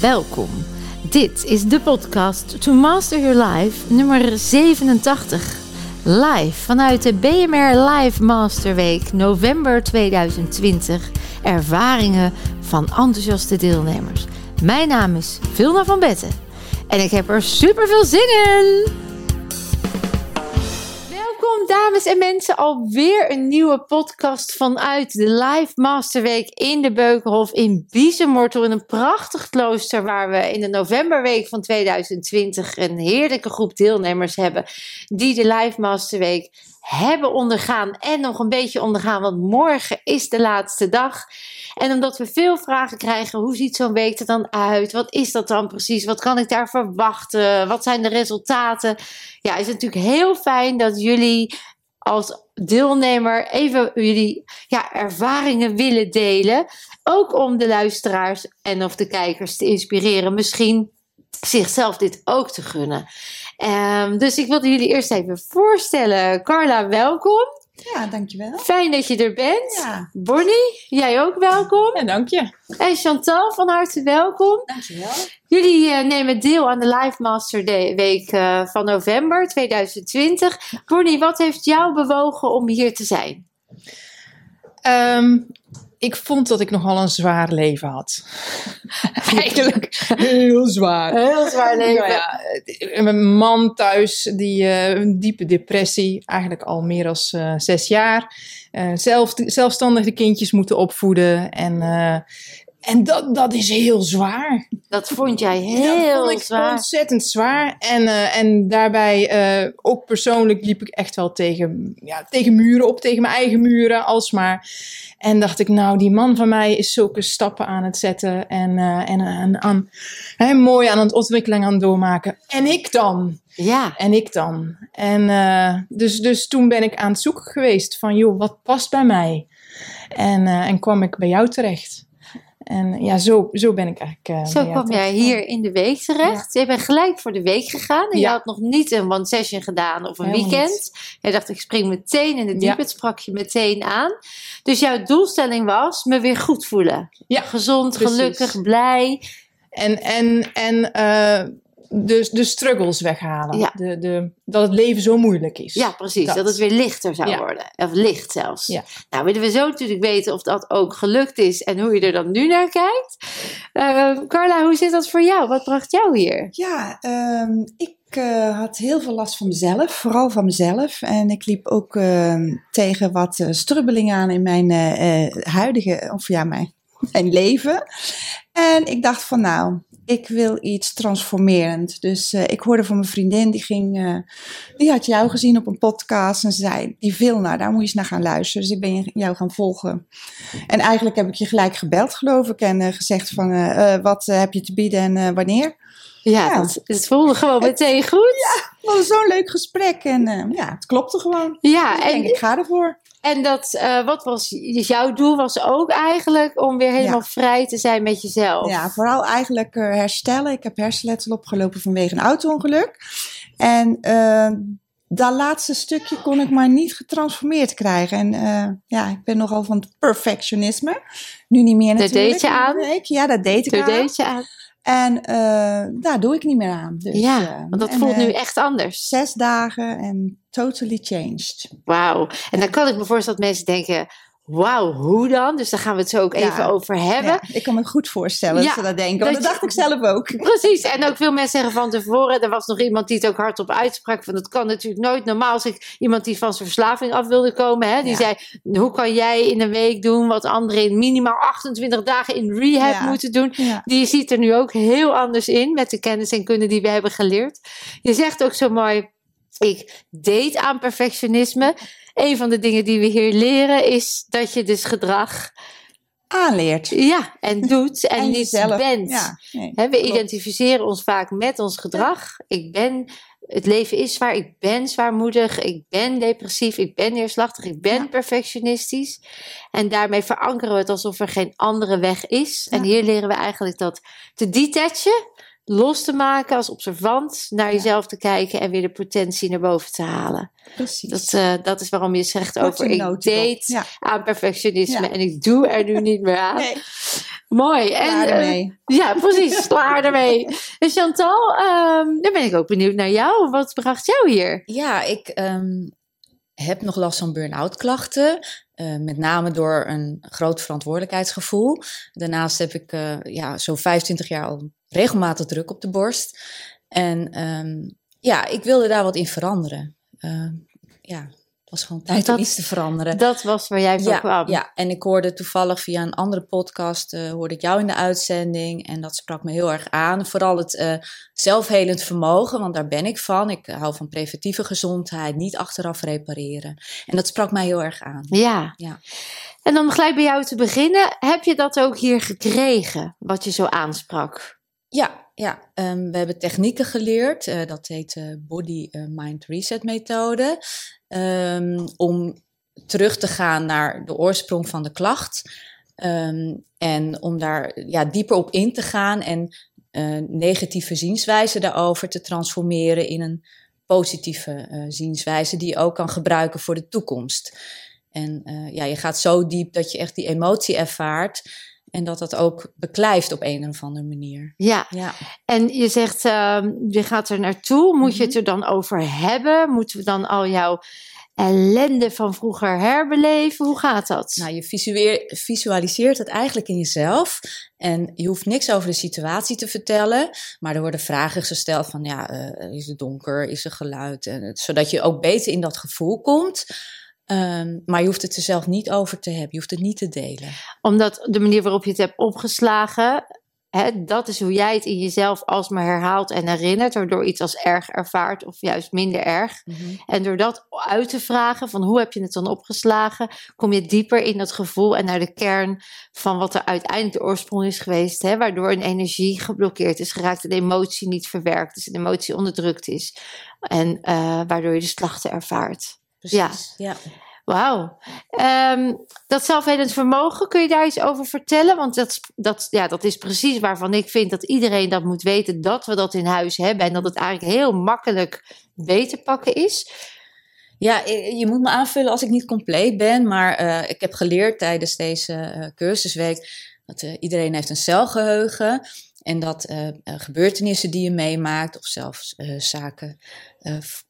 Welkom. Dit is de podcast To Master Your Life nummer 87. Live vanuit de BMR Live Masterweek november 2020. Ervaringen van enthousiaste deelnemers. Mijn naam is Vilna van Betten en ik heb er super veel zin in. Dames en mensen, alweer een nieuwe podcast vanuit de Live Masterweek in de Beukenhof in Biezenmortel in een prachtig klooster waar we in de novemberweek van 2020 een heerlijke groep deelnemers hebben die de Live Masterweek hebben ondergaan en nog een beetje ondergaan, want morgen is de laatste dag. En omdat we veel vragen krijgen, hoe ziet zo'n week er dan uit? Wat is dat dan precies? Wat kan ik daar verwachten? Wat zijn de resultaten? Ja, is het natuurlijk heel fijn dat jullie als deelnemer even jullie ja, ervaringen willen delen. Ook om de luisteraars en of de kijkers te inspireren. Misschien zichzelf dit ook te gunnen. Um, dus ik wilde jullie eerst even voorstellen. Carla, welkom. Ja, dankjewel. Fijn dat je er bent. Ja. Bonnie, jij ook welkom. Ja, dank je. En Chantal, van harte welkom. Dankjewel. Jullie uh, nemen deel aan de Live Master Day Week uh, van november 2020. Bonnie, wat heeft jou bewogen om hier te zijn? Um, ik vond dat ik nogal een zwaar leven had. Eigenlijk heel zwaar. Heel zwaar leven. Nou ja, mijn man thuis, die uh, een diepe depressie, eigenlijk al meer dan uh, zes jaar. Uh, zelf, zelfstandig de kindjes moeten opvoeden. En, en dat, dat is heel zwaar. Dat vond jij heel dat vond ik zwaar. ontzettend zwaar. En, en daarbij ook persoonlijk liep ik echt wel tegen, ja, tegen muren op, tegen mijn eigen muren, alsmaar. En dacht ik, nou, die man van mij is zulke stappen aan het zetten en, uh, en, en aan, hè, mooi aan het ontwikkeling aan het doormaken. En ik dan? Ja. En ik dan? En dus, dus toen ben ik aan het zoeken geweest van, joh, wat past bij mij? En, en kwam ik bij jou terecht. En ja, zo, zo ben ik eigenlijk. Uh, zo kwam jij hier in de week terecht. Ja. Je bent gelijk voor de week gegaan. En ja. je had nog niet een one session gedaan of een Helemaal weekend. Niet. Jij dacht, ik spring meteen in de diep. Het sprak je meteen aan. Dus jouw doelstelling was me weer goed voelen. Ja, Gezond, precies. gelukkig, blij. En, en, en uh, de, de struggles weghalen. Ja. De, de, dat het leven zo moeilijk is. Ja, precies. Dat, dat het weer lichter zou ja. worden. Of licht zelfs. Ja. Nou, willen we zo natuurlijk weten of dat ook gelukt is en hoe je er dan nu naar kijkt. Uh, Carla, hoe zit dat voor jou? Wat bracht jou hier? Ja, um, ik uh, had heel veel last van mezelf, vooral van mezelf. En ik liep ook uh, tegen wat uh, strubbelingen aan in mijn uh, huidige, of ja, mijn, mijn leven. En ik dacht van nou, ik wil iets transformerend. Dus uh, ik hoorde van mijn vriendin, die ging, uh, die had jou gezien op een podcast en ze zei, die Vilna, daar moet je eens naar gaan luisteren. Dus ik ben jou gaan volgen. En eigenlijk heb ik je gelijk gebeld, geloof ik, en uh, gezegd van, wat heb je te bieden en wanneer? Ja, ja. Het, het voelde gewoon meteen goed. Ja, zo'n leuk gesprek en ja, het klopte gewoon. Ja, dus en ik denk, ik ga ervoor. En dat, uh, wat was dus jouw doel? Was ook eigenlijk om weer helemaal ja. vrij te zijn met jezelf. Ja, vooral eigenlijk uh, herstellen. Ik heb hersenletsel opgelopen vanwege een auto-ongeluk. En uh, dat laatste stukje kon ik maar niet getransformeerd krijgen. En ja, ik ben nogal van het perfectionisme. Nu niet meer natuurlijk. Dat deed je aan? Ja, dat deed ik dat aan. deed je aan. En uh, daar doe ik niet meer aan. Dus, ja, uh, want dat en, voelt uh, nu echt anders. Zes dagen en totally changed. Wauw. En dan kan ik me voorstellen dat mensen denken... Wauw, hoe dan? Dus daar gaan we het zo ook ja. even over hebben. Ja, ik kan me goed voorstellen ja, dat ze dat denken. Want dat, dat dacht ik zelf ook. Precies. En ook veel mensen zeggen van tevoren... Er was nog iemand die het ook hardop uitsprak. Van dat kan natuurlijk nooit. Normaal als ik iemand die van zijn verslaving af wilde komen. Hè, die zei, hoe kan jij in een week doen... wat anderen in minimaal 28 dagen in rehab moeten doen. Die ziet er nu ook heel anders in. Met de kennis en kunde die we hebben geleerd. Je zegt ook zo mooi... Ik deed aan perfectionisme. Een van de dingen die we hier leren is dat je dus gedrag aanleert. Ja, en doet en, en niet bent. Ja, nee, He, we klopt. identificeren ons vaak met ons gedrag. Ik ben, het leven is zwaar, ik ben zwaarmoedig, ik ben depressief, ik ben neerslachtig, ik ben Ja. perfectionistisch. En daarmee verankeren we het alsof er geen andere weg is. En hier leren we eigenlijk dat te detachen, los te maken als observant, naar jezelf te kijken en weer de potentie naar boven te halen. Precies. Dat, eh, dat is waarom je zegt Kort over ik deed Ja. aan perfectionisme Ja. en ik doe er nu niet meer aan. Nee. Mooi. Klaar En, eh, ermee. ja, precies. Klaar ermee. En Chantal, ehm, dan ben ik ook benieuwd naar jou. Wat bracht jou hier? Ja, ik ehm, heb nog last van burn-out klachten. Eh, met name door een groot verantwoordelijkheidsgevoel. Daarnaast heb ik eh, ja, zo'n 25 jaar al regelmatig druk op de borst. En ehm, ja, ik wilde daar wat in veranderen. Ehm, ja, het was gewoon tijd Dat- om iets te veranderen. Dat was waar jij voor ja, kwam. ja, en ik hoorde toevallig via een andere podcast, eh, hoorde ik jou in de uitzending. En dat sprak me heel erg aan. Vooral het eh, zelfhelend vermogen, want daar ben ik van. Ik hou van preventieve gezondheid, niet achteraf repareren. En dat sprak mij heel erg aan. Ja. Ja. En dan gelijk bij jou te beginnen. Heb je dat ook hier gekregen, wat je zo aansprak? Ja, ja ehm, we hebben technieken geleerd. eh, dat heet eh, Body eh, Mind Reset methode. Ehm, om terug te gaan naar de oorsprong van de klacht. Ehm, en om daar ja, dieper op in te gaan en negatieve zienswijze daarover te transformeren in een positieve zienswijze die je ook kan gebruiken voor de toekomst. En ja, je gaat zo diep dat je echt die emotie ervaart en dat dat ook beklijft op een of andere manier. Ja. Ja. En je zegt, ehm, je gaat er naartoe. Moet je het Mhm. er dan over hebben? Moeten we dan al jouw ellende van vroeger herbeleven? Hoe gaat dat? Nou, je visualiseert het eigenlijk in jezelf. En je hoeft niks over de situatie te vertellen. Maar er worden vragen gesteld van, ja, eh, is het donker? Is er geluid? En zodat je ook beter in dat gevoel komt. Ehm, maar je hoeft het er zelf niet over te hebben. Je hoeft het niet te delen. Omdat de manier waarop je het hebt opgeslagen, hè, dat is hoe jij het in jezelf alsmaar herhaalt en herinnert, waardoor iets als erg ervaart of juist minder erg. En door dat uit te vragen van hoe heb je het dan opgeslagen, kom je dieper in dat gevoel en naar de kern van wat er uiteindelijk de oorsprong is geweest, hè, waardoor een energie geblokkeerd is geraakt, een emotie niet verwerkt is, een emotie onderdrukt is en eh, waardoor je de slachten ervaart. Precies. Ja. Wauw. Ehm, dat zelfhelend vermogen, kun je daar iets over vertellen? Want dat, dat, ja, dat is precies waarvan ik vind dat iedereen dat moet weten, dat we dat in huis hebben en dat het eigenlijk heel makkelijk beter te pakken is. Ja, je moet me aanvullen als ik niet compleet ben. Maar eh, ik heb geleerd tijdens deze eh, cursusweek dat eh, iedereen heeft een celgeheugen. En dat eh, eh, gebeurtenissen die je meemaakt, of zelfs eh, zaken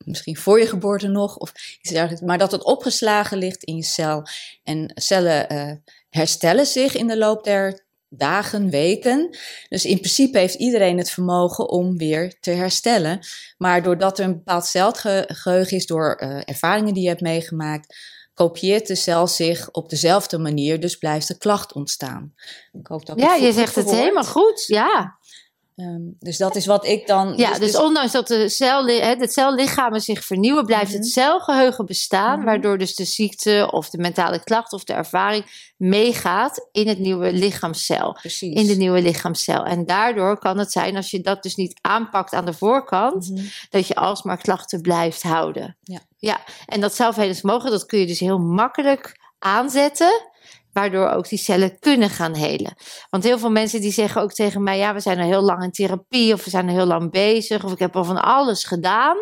misschien voor je geboorte nog, of iets dergelijks, maar dat het opgeslagen ligt in je cel. En cellen herstellen zich in de loop der dagen, weken. Dus in principe heeft iedereen het vermogen om weer te herstellen. Maar doordat er een bepaald celgeheugen is, door ervaringen die je hebt meegemaakt, kopieert de cel zich op dezelfde manier, dus blijft de klacht ontstaan. Ik hoop dat ik Ja, het je zegt het helemaal goed. Ja, Ehm, dus dat is wat ik dan. ja dus, ondanks dat de, cel, hè, de cellichamen zich vernieuwen, blijft het Mhm. celgeheugen bestaan, Mhm. waardoor dus de ziekte of de mentale klacht of de ervaring meegaat in het nieuwe lichaamscel. precies. in de nieuwe lichaamscel. En daardoor kan het zijn, als je dat dus niet aanpakt aan de voorkant, Mhm. dat je alsmaar klachten blijft houden. Ja. ja. En dat zelfhelingsvermogen, dat kun je dus heel makkelijk aanzetten, waardoor ook die cellen kunnen gaan helen. Want heel veel mensen die zeggen ook tegen mij, ja, we zijn al heel lang in therapie, of we zijn al heel lang bezig, of ik heb al van alles gedaan.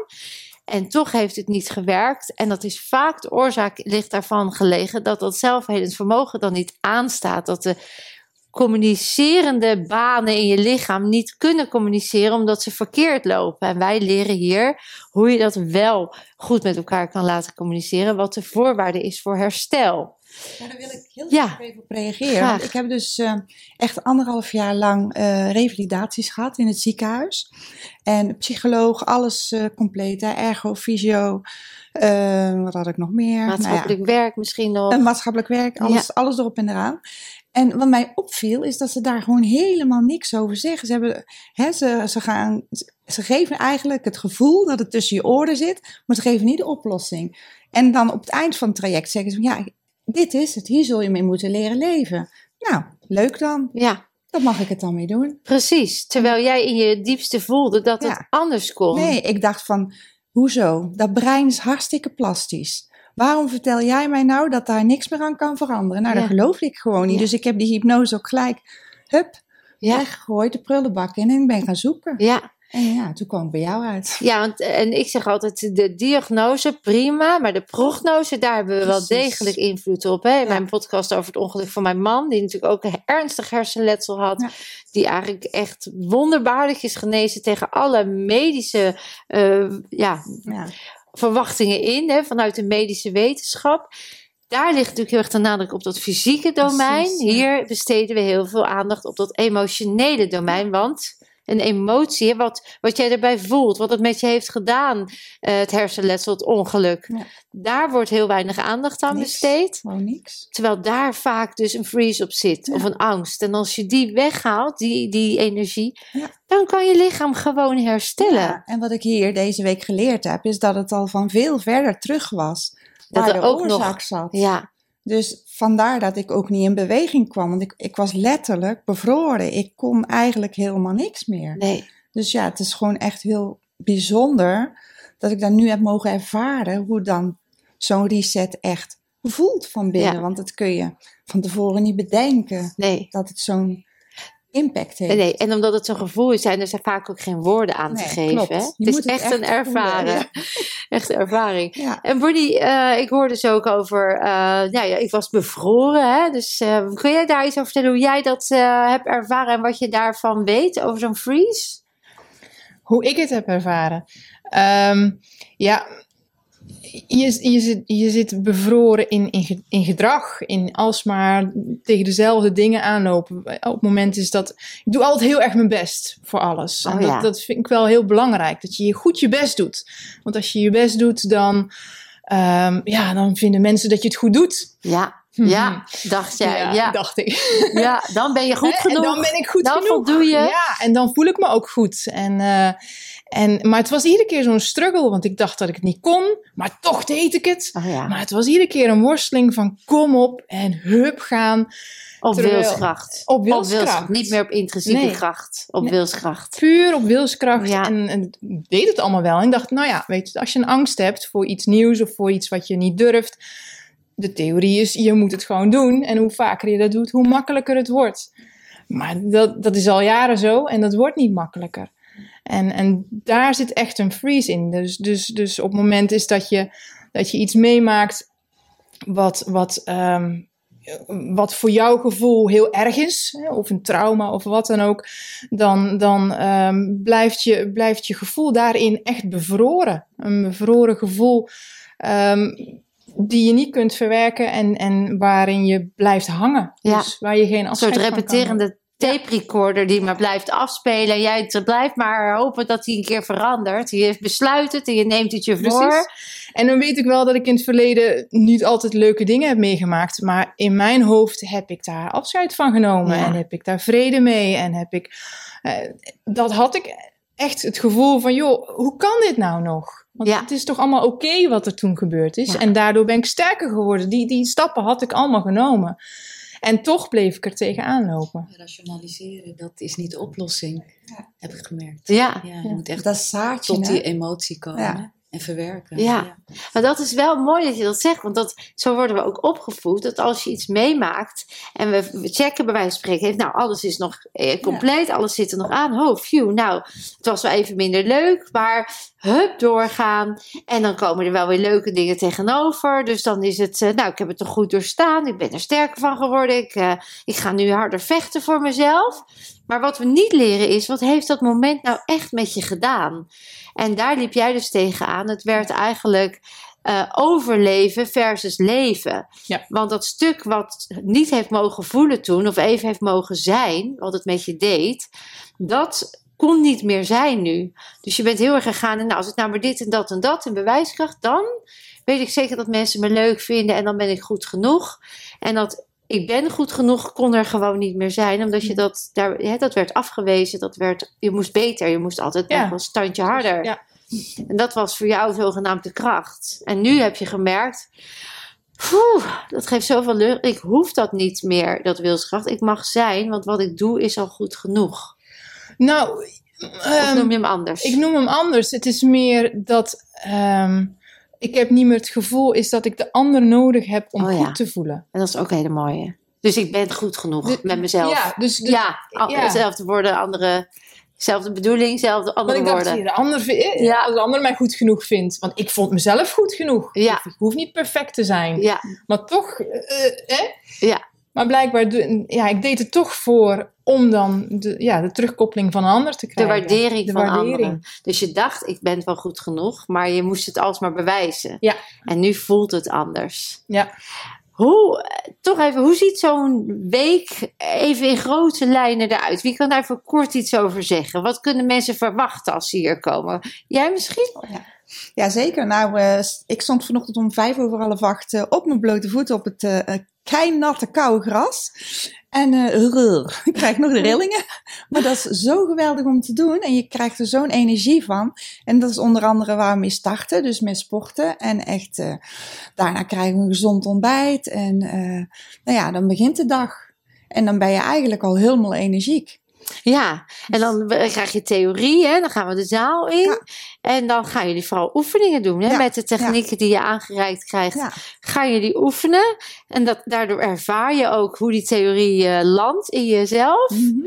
En toch heeft het niet gewerkt. En dat is vaak de oorzaak ligt daarvan gelegen dat dat zelfhelend vermogen dan niet aanstaat. Dat de communicerende banen in je lichaam niet kunnen communiceren omdat ze verkeerd lopen. En wij leren hier hoe je dat wel goed met elkaar kan laten communiceren, wat de voorwaarde is voor herstel. Ja, daar wil ik heel Ja. graag even op reageren. Graag. Want ik heb dus eh, echt anderhalf jaar lang eh, revalidaties gehad in het ziekenhuis. En psycholoog, alles eh, compleet. Hè? Ergo, fysio, eh, wat had ik nog meer? Nou ja, Maatschappelijk werk misschien nog. een maatschappelijk werk, alles, alles erop en eraan. En wat mij opviel is dat ze daar gewoon helemaal niks over zeggen. Ze, hebben, hè, ze, ze, gaan, ze geven eigenlijk het gevoel dat het tussen je oren zit, maar ze geven niet de oplossing. En dan op het eind van het traject zeggen ze: Ja, dit is het, hier zul je mee moeten leren leven. Nou, leuk dan. Ja, Dan mag ik het dan mee doen. precies. Terwijl jij in je diepste voelde dat het anders kon. Nee, ik dacht van: Hoezo? Dat brein is hartstikke plastisch. Waarom vertel jij mij nou dat daar niks meer aan kan veranderen? Nou, Ja. dat geloof ik gewoon niet. Ja. Dus ik heb die hypnose ook gelijk, hup, Ja. weggegooid, de prullenbak in en ik ben gaan zoeken. Ja, En ja, toen kwam ik bij jou uit. Ja, want, en ik zeg altijd, de diagnose prima, maar de prognose, daar hebben we wel degelijk invloed op. Hè? In Ja. mijn podcast over het ongeluk van mijn man, die natuurlijk ook een ernstig hersenletsel had, Ja. die eigenlijk echt wonderbaarlijk is genezen tegen alle medische eh, ja, Ja. verwachtingen in, hè, vanuit de medische wetenschap. Daar ligt natuurlijk heel erg de nadruk op dat fysieke domein. Precies, ja. Hier besteden we heel veel aandacht op dat emotionele domein. Want een emotie, wat, wat jij erbij voelt, wat het met je heeft gedaan, eh, het hersenletsel, het ongeluk. Ja. Daar wordt heel weinig aandacht aan Niks. besteed. Gewoon niks. Terwijl daar vaak dus een freeze op zit, of een angst. En als je die weghaalt, die, die energie, Ja. dan kan je lichaam gewoon herstellen. Ja, en wat ik hier deze week geleerd heb, is dat het al van veel verder terug was. Dat er de ook oorzaak nog- zat. ja. Dus vandaar dat ik ook niet in beweging kwam. Want ik, ik was letterlijk bevroren. Ik kon eigenlijk helemaal niks meer. nee. Dus ja, het is gewoon echt heel bijzonder dat ik dat nu heb mogen ervaren. Hoe dan zo'n reset echt voelt van binnen. Ja. Want dat kun je van tevoren niet bedenken. Nee. Dat het zo'n impact heeft. Nee, en omdat het zo'n gevoel is, zijn er zijn vaak ook geen woorden aan te geven. klopt. Hè? Je Het is moet het echt, echt een ervaren. voelen, Echt een ervaring. Ja. En Bonnie, eh, ik hoorde zo ook over, eh, nou ja, ik was bevroren. Hè? Dus eh, kun jij daar iets over vertellen hoe jij dat eh, hebt ervaren en wat je daarvan weet over zo'n freeze? Hoe ik het heb ervaren. Ehm, ja, je, je, zit, je zit bevroren in, in, ge- in gedrag. In alsmaar tegen dezelfde dingen aanlopen. Op het moment is dat. Ik doe altijd heel erg mijn best voor alles. Oh en ja. dat, dat vind ik wel heel belangrijk. Dat je je goed je best doet. Want als je je best doet, dan. ehm, ja, dan vinden mensen dat je het goed doet. Ja, ja, dacht jij. Ja, ja. dacht ik. dan ben je goed genoeg. En dan ben ik goed Dan genoeg. voldoe je. Ja, en dan voel ik me ook goed. En, eh, en, maar het was iedere keer zo'n struggle, want ik dacht dat ik het niet kon, maar toch deed ik het. Oh, ja. Maar het was iedere keer een worsteling van kom op en hup gaan. Op terwijl- wilskracht. Op wilskracht. Niet meer op intrinsieke Nee. kracht. Op Nee. wilskracht. Puur op wilskracht. Ja. En, en deed het allemaal wel. En dacht, nou ja, weet je, als je een angst hebt voor iets nieuws of voor iets wat je niet durft. De theorie is, je moet het gewoon doen. En hoe vaker je dat doet, hoe makkelijker het wordt. Maar dat, dat is al jaren zo en dat wordt niet makkelijker. En, en daar zit echt een freeze in. Dus, dus, dus op het moment is dat je, dat je iets meemaakt wat, wat, ehm, wat voor jouw gevoel heel erg is, of een trauma of wat dan ook, dan, dan ehm, blijft, je, blijft je gevoel daarin echt bevroren. Een bevroren gevoel ehm, die je niet kunt verwerken en, en waarin je blijft hangen. Ja. Dus waar je geen Een afscheid soort repeterende tape recorder die maar blijft afspelen. En jij blijft maar hopen dat hij een keer verandert. Je besluit het en je neemt het je voor. En dan weet ik wel dat ik in het verleden niet altijd leuke dingen heb meegemaakt. Maar in mijn hoofd heb ik daar afscheid van genomen. Ja. En heb ik daar vrede mee. En heb ik. eh, dat had ik echt het gevoel van: joh, hoe kan dit nou nog? Want Ja. het is toch allemaal oké wat er toen gebeurd is. Ja. En daardoor ben ik sterker geworden. Die, die stappen had ik allemaal genomen. En toch bleef ik er tegenaan lopen. Rationaliseren, dat is niet de oplossing, Ja. heb ik gemerkt. Ja. Ja, je moet echt Dat zaadje, tot hè? die emotie komen Ja. En verwerken. Ja. Maar dat is wel mooi dat je dat zegt, want dat, zo worden we ook opgevoed. Dat als je iets meemaakt en we, we checken bij wijze van spreken, nou alles is nog eh, compleet, alles zit er nog aan. Oh, phew, nou, het was wel even minder leuk, maar hup, doorgaan. En dan komen er wel weer leuke dingen tegenover. Dus dan is het, eh, nou, ik heb het toch goed doorstaan, ik ben er sterker van geworden, ik, eh, ik ga nu harder vechten voor mezelf. Maar wat we niet leren is, wat heeft dat moment nou echt met je gedaan? En daar liep jij dus tegenaan. Het werd eigenlijk eh, overleven versus leven. Ja. Want dat stuk wat niet heeft mogen voelen toen, of even heeft mogen zijn, wat het met je deed, dat kon niet meer zijn nu. Dus je bent heel erg gegaan en nou, als het nou maar dit en dat en dat in bewijskracht, dan weet ik zeker dat mensen me leuk vinden en dan ben ik goed genoeg. En dat ik ben goed genoeg kon er gewoon niet meer zijn, omdat je dat, daar, hè, dat werd afgewezen, dat werd, je moest beter, je moest altijd Ja. nog een standje harder. Ja. En dat was voor jou zogenaamd de kracht. En nu heb je gemerkt, dat geeft zoveel lucht. Ik hoef dat niet meer, dat wilskracht. Ik mag zijn, want wat ik doe is al goed genoeg. Nou, Of ehm, noem je hem anders? Ik noem hem anders. Het is meer dat ehm, ik heb niet meer het gevoel is dat ik de ander nodig heb om Oh ja. goed te voelen. En dat is ook hele mooie. Dus ik ben goed genoeg De- met mezelf. Ja, dus, dus ja, hetzelfde woorden, andere Zelfde bedoeling, zelfde Want andere ik woorden. zie, de ander, Ja. als de ander mij goed genoeg vindt. Want ik vond mezelf goed genoeg. Ja. Ik hoef niet perfect te zijn. Ja, Maar toch, eh, hè? Ja. Maar blijkbaar, doe- ja, ik deed het toch voor om dan de, ja, de terugkoppeling van een ander te de krijgen. waardering De van waardering. anderen. Dus je dacht, ik ben wel goed genoeg, maar je moest het alsmaar bewijzen. Ja. En nu voelt het anders. Ja. Hoe, eh, toch even, hoe ziet zo'n week even in grote lijnen eruit? Wie kan daar even kort iets over zeggen? Wat kunnen mensen verwachten als ze hier komen? Jij misschien? Ja, zeker. Nou, eh, ik stond vanochtend om vijf over half acht eh, op mijn blote voeten op het eh eh, keinatte koude gras. En rrr, ik krijg nog de rillingen. Maar dat is zo geweldig om te doen. En je krijgt er zo'n energie van. En dat is onder andere waar we mee starten. Dus met sporten. En echt, daarna krijgen we een gezond ontbijt. En nou ja, dan begint de dag. En dan ben je eigenlijk al helemaal energiek. Ja, en dan krijg je theorie, hè? dan gaan we de zaal in. Ja. En dan gaan jullie vooral oefeningen doen. Hè? Ja, Met de technieken die je aangereikt krijgt, ga je die oefenen. En dat, daardoor ervaar je ook hoe die theorie eh, landt in jezelf. Mhm.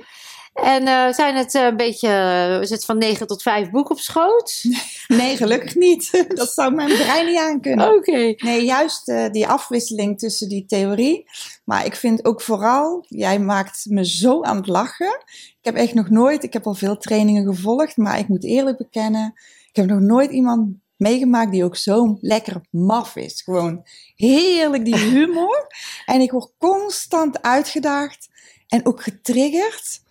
En eh, zijn het eh, een beetje, eh, is het van 9 tot 5 boek op schoot? Nee, gelukkig niet. Dat zou mijn brein niet aankunnen. Oké. Nee, juist die afwisseling tussen die theorie. Maar ik vind ook vooral, jij maakt me zo aan het lachen. Ik heb echt nog nooit, ik heb al veel trainingen gevolgd, maar ik moet eerlijk bekennen, ik heb nog nooit iemand meegemaakt die ook zo lekker maf is. Gewoon heerlijk die humor. En ik word constant uitgedaagd en ook getriggerd.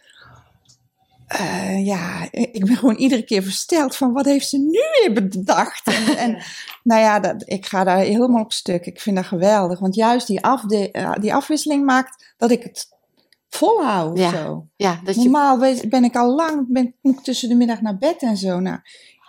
Eh, ja, ik ben gewoon iedere keer versteld van wat heeft ze nu weer bedacht? En, en nou ja, dat, ik ga daar helemaal op stuk. Ik vind dat geweldig. Want juist die, afde, eh, die afwisseling maakt dat ik het volhoud. Ja. Zo. Ja, dat je, Normaal ben ik al lang ben, moet ik tussen de middag naar bed en zo. Nou,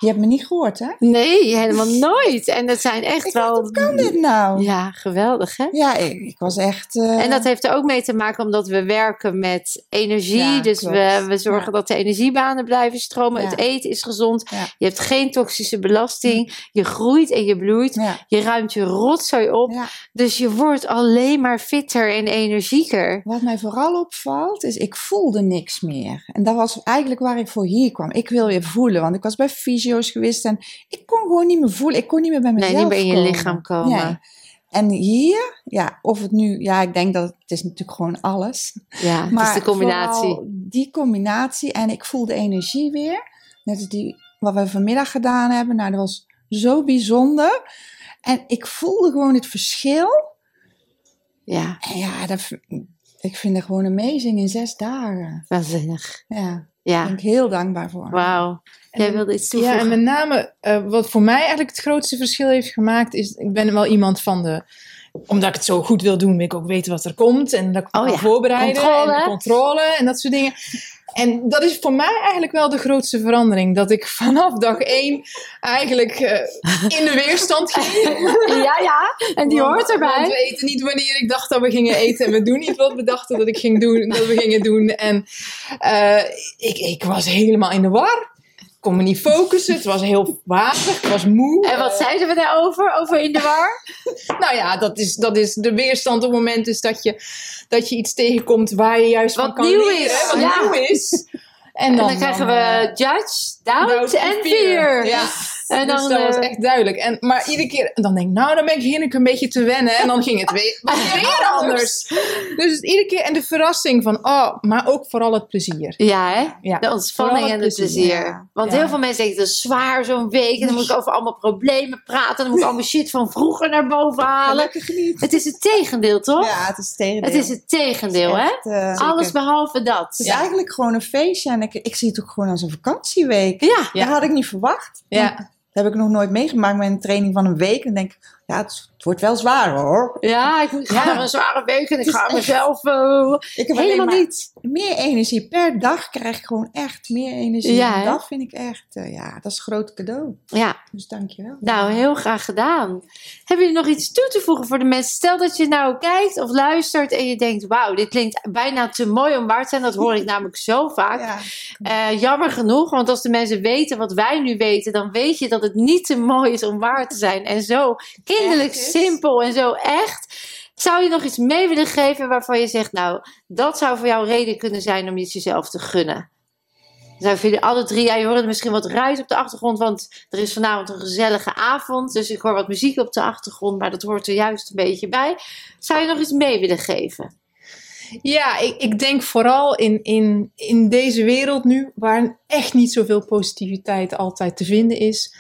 je hebt me niet gehoord, hè? nee, helemaal nooit. En dat zijn echt Ik wel... hoe kan dit nou? Ja, Ja, geweldig hè? ik, ik was echt... eh, En dat heeft er ook mee te maken omdat we werken met energie. Ja, dus klopt. we, we zorgen Ja. dat de energiebanen blijven stromen. Ja. Het eten is gezond. Ja. Je hebt geen toxische belasting. Je groeit en je bloeit. ja, Je ruimt je rotzooi op. ja. Dus je wordt alleen maar fitter en energieker. Wat mij vooral opvalt, is ik voelde niks meer. En dat was eigenlijk waar ik voor hier kwam. Ik wil weer voelen, want ik was bij fysio's geweest en ik kon gewoon niet meer voelen. Ik kon niet meer bij Nee, mezelf niet meer in je komen. lichaam komen. Nee. En hier, ja, of het nu, ja, ik denk dat het, het is natuurlijk gewoon alles. Ja, het Maar is de combinatie. die combinatie en ik voelde energie weer. Net als die, wat we vanmiddag gedaan hebben. Nou, dat was zo bijzonder. En ik voelde gewoon het verschil. Ja, En ja, dat, ik vind het gewoon amazing in zes dagen. waanzinnig. Ja, daar Ja, ben ik heel dankbaar voor. wauw. Jij wilde iets Ja, toevoegen? en met name eh, wat voor mij eigenlijk het grootste verschil heeft gemaakt, is ik ben wel iemand van de. Omdat ik het zo goed wil doen, wil ik ook weten wat er komt. En dat ik me Oh kan ja, voorbereiden. controle. En controle en dat soort dingen. En dat is voor mij eigenlijk wel de grootste verandering. Dat ik vanaf dag één eigenlijk eh, in de weerstand ging. Ja, ja. En die Want- hoort Want erbij. we eten niet wanneer ik dacht dat we gingen eten. En we doen niet wat we dachten dat, ik ging doen, dat we gingen doen. En eh, ik, ik was helemaal in de war. Ik kon me niet focussen. Het was heel wazig. Ik was moe. En wat zeiden we daarover? Over in de war? nou ja, dat is, dat is de weerstand op het moment is dat je, dat je iets tegenkomt waar je juist Wat van kan nieuw leren. is, Wat ja. nieuw is. En En dan, krijgen dan, we eh, judge, doubt, doubt en fear. Ja. En dus dan, dat was eh, echt duidelijk. En, maar iedere keer, dan denk ik, nou, dan ben ik heerlijk een beetje te wennen. En dan ging het weer, anders. Dus iedere keer, en de verrassing van, oh, maar ook vooral het plezier. Ja, hè? Ja. De ontspanning en het plezier. plezier, Want Ja. heel veel mensen denken, het is zwaar zo'n week. En dan moet ik over allemaal problemen praten. En dan moet ik allemaal shit van vroeger naar boven halen. Gelukkig niet. Het is het tegendeel, toch? Ja, het is het tegendeel. Het is het tegendeel, hè? Echt, eh, Alles behalve dat. Het is eigenlijk gewoon een feestje en ik, ik zie het ook gewoon als een vakantieweek. Ja, Ja. Dat had ik niet verwacht. Ja. Dat heb ik nog nooit meegemaakt met een training van een week. En denk ja, het, het wordt wel zwaar hoor. ja, ik ga naar een zware week en ik ga mezelf... eh, Ik heb helemaal niet. meer energie. Per dag krijg ik gewoon echt meer energie. Ja, En dat vind ik echt, eh, ja, dat is een groot cadeau. Ja, Dus dankjewel. nou, heel graag gedaan. Hebben jullie nog iets toe te voegen voor de mensen? Stel dat je nou kijkt of luistert en je denkt... wauw, dit klinkt bijna te mooi om waar te zijn. Dat hoor ik namelijk zo vaak. Ja, Eh, jammer genoeg, want als de mensen weten wat wij nu weten... dan weet je dat het niet te mooi is om waar te zijn. En zo is. simpel en zo echt... Zou je nog iets mee willen geven waarvan je zegt... nou, dat zou voor jou reden kunnen zijn om iets jezelf te gunnen? Voor jullie alle drie, ja, je hoort misschien wat ruis op de achtergrond, want er is vanavond een gezellige avond. Dus ik hoor wat muziek op de achtergrond, maar dat hoort er juist een beetje bij. Zou je nog iets mee willen geven? Ja, ik, ik denk vooral in, in, in deze wereld nu, waar echt niet zoveel positiviteit altijd te vinden is,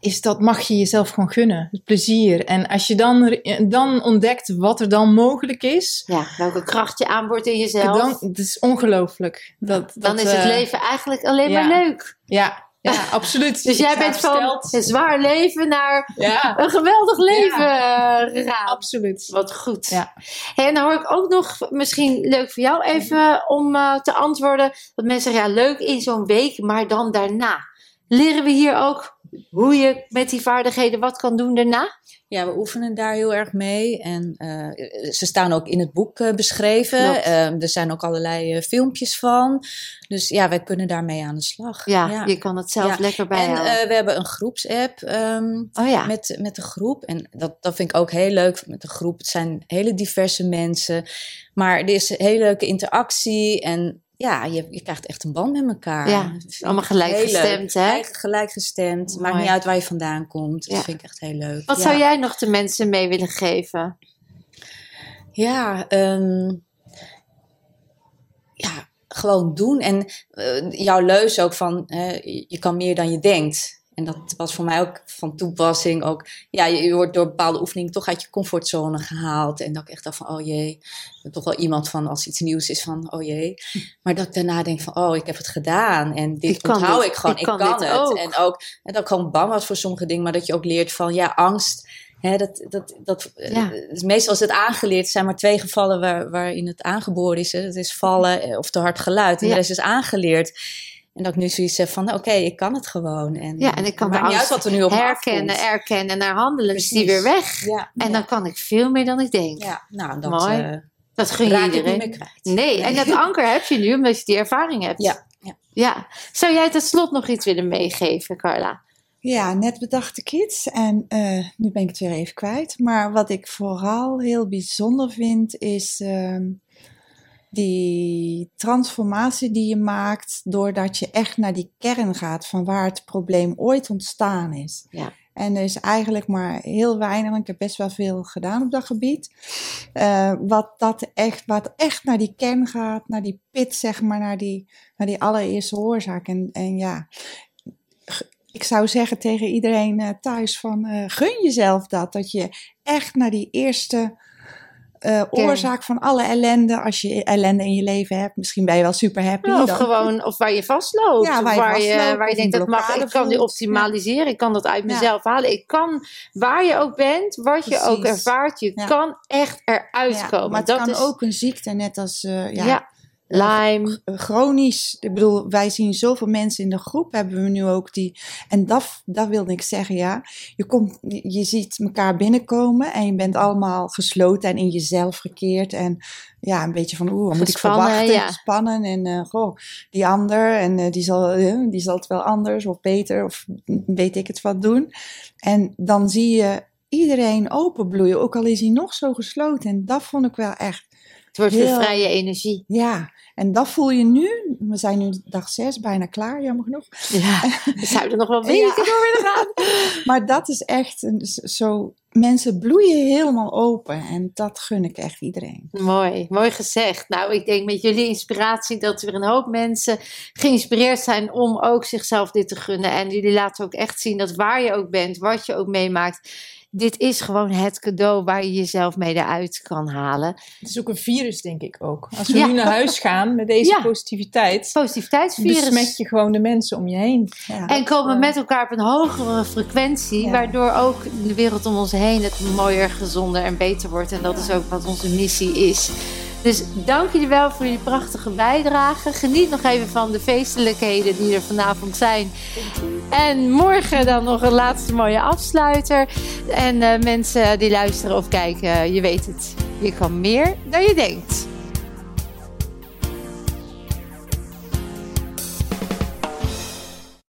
is dat mag je jezelf gewoon gunnen. Het plezier. En als je dan, dan ontdekt wat er dan mogelijk is. Ja, welke kracht je aanboort in jezelf. Dan, het is ongelooflijk. Dat, dan dat, is het eh, leven eigenlijk alleen ja. maar leuk. Ja, ja absoluut. Dus jij bent van een zwaar leven naar Ja, een geweldig leven eh, gegaan. absoluut. Wat goed. Ja. Hey, en dan hoor ik ook nog, misschien leuk voor jou even om eh, te antwoorden. Dat mensen zeggen, ja, leuk in zo'n week, maar dan daarna. Leren we hier ook hoe je met die vaardigheden wat kan doen daarna? Ja, we oefenen daar heel erg mee. En eh, ze staan ook in het boek eh, beschreven. Klopt. Eh, er zijn ook allerlei eh, filmpjes van. Dus ja, wij kunnen daarmee aan de slag. Ja, je kan het zelf Ja. lekker En bijhouden. eh, we hebben een groepsapp ehm, oh ja, met, met de groep. En dat, dat vind ik ook heel leuk met de groep. Het zijn hele diverse mensen. Maar er is een hele leuke interactie. En ja, je, je krijgt echt een band met elkaar. Ja, allemaal gelijkgestemd, hè? Gelijk- Gelijkgestemd. Maakt niet uit waar je vandaan komt. Ja. Dat vind ik echt heel leuk. wat Ja. zou jij nog de mensen mee willen geven? Ja, ehm, ja, gewoon doen. En eh, jouw leus ook van, je kan meer dan je denkt. En dat was voor mij ook van toepassing. Ook, ja, je, je wordt door bepaalde oefeningen toch uit je comfortzone gehaald. En dat ik echt dacht van, oh jee. Toch wel iemand van, als iets nieuws is van, oh jee. Maar dat ik daarna denk van, oh, ik heb het gedaan. En dit Ik kan onthoud dit. ik gewoon. Ik Ik, kan het. ook. En ook, en dat ik gewoon bang was voor sommige dingen. Maar dat je ook leert van, ja, angst. Hè, dat, dat, dat, Ja. eh, meestal is het aangeleerd. Er zijn maar twee gevallen waar, waarin het aangeboren is. Hè. Dat is vallen eh, of te hard geluid. En Ja. de rest is aangeleerd. En dat ik nu zoiets heb van, oké, ik kan het gewoon. En, Ja, en ik kan niet uit wat er nu op herkennen, afkomt. erkennen en naar handelen. Is die weer weg. Ja, En ja, dan kan ik veel meer dan ik denk. ja, nou, dat Mooi. eh, Dat gun je iedereen. niet meer kwijt. Nee, en dat anker heb je nu omdat je die ervaring hebt. Ja, ja. ja. Zou jij tot slot nog iets willen meegeven, Carla? Ja, net bedacht ik iets en eh, nu ben ik het weer even kwijt. Maar wat ik vooral heel bijzonder vind, is ehm, die transformatie die je maakt doordat je echt naar die kern gaat van waar het probleem ooit ontstaan is. Ja. En er is eigenlijk maar heel weinig, want ik heb best wel veel gedaan op dat gebied. eh, wat, dat echt, wat echt naar die kern gaat, naar die pit, zeg maar, naar die, naar die allereerste oorzaak. En, en ja, ik zou zeggen tegen iedereen eh, thuis van eh, gun jezelf dat. Dat je echt naar die eerste eh, oorzaak van alle ellende, als je ellende in je leven hebt, misschien ben je wel super happy. of dan- gewoon, of waar je vastloopt. Ja, waar je waar je, waar denkt, dat mag, ik kan die optimaliseren. Ik kan dat uit mezelf halen. Ik kan, waar je ook bent, wat je ook ervaart, je kan echt eruit komen. maar het dat kan is, ook een ziekte, net als eh, ja, Lyme. eh, chronisch. Ik bedoel, wij zien zoveel mensen in de groep, hebben we nu ook die. En dat, dat wilde ik zeggen, ja. Je, komt, je ziet elkaar binnenkomen en je bent allemaal gesloten en in jezelf gekeerd. En ja, een beetje van, oeh, wat moet ik verwachten? ja. Gespannen. En goh, die ander, en eh, die, zal, die zal het wel anders of beter of weet ik het wat doen. En dan zie je iedereen openbloeien, ook al is hij nog zo gesloten. En dat vond ik wel echt Het wordt weer Heel- vrije energie. ja, en dat voel je nu. We zijn nu dag zes, bijna klaar, jammer genoeg. Ja, we zouden nog wel Ja. weken door willen gaan. Maar dat is echt een- zo. Mensen bloeien helemaal open. En dat gun ik echt iedereen. Mooi, mooi gezegd. Nou, ik denk met jullie inspiratie dat er een hoop mensen geïnspireerd zijn om ook zichzelf dit te gunnen. En jullie laten ook echt zien dat waar je ook bent, wat je ook meemaakt, dit is gewoon het cadeau waar je jezelf mee eruit kan halen. Het is ook een virus, denk ik ook. Als we Ja. nu naar huis gaan met deze Ja. positiviteit, Positiviteitsvirus. besmet je gewoon de mensen om je heen. Ja. En komen met elkaar op een hogere frequentie, Ja. waardoor ook de wereld om ons heen het mooier, gezonder en beter wordt. En dat is ook wat onze missie is. Dus dank jullie wel voor jullie prachtige bijdrage. Geniet nog even van de feestelijkheden die er vanavond zijn. En morgen dan nog een laatste mooie afsluiter. En eh, mensen die luisteren of kijken, je weet het. Je kan meer dan je denkt.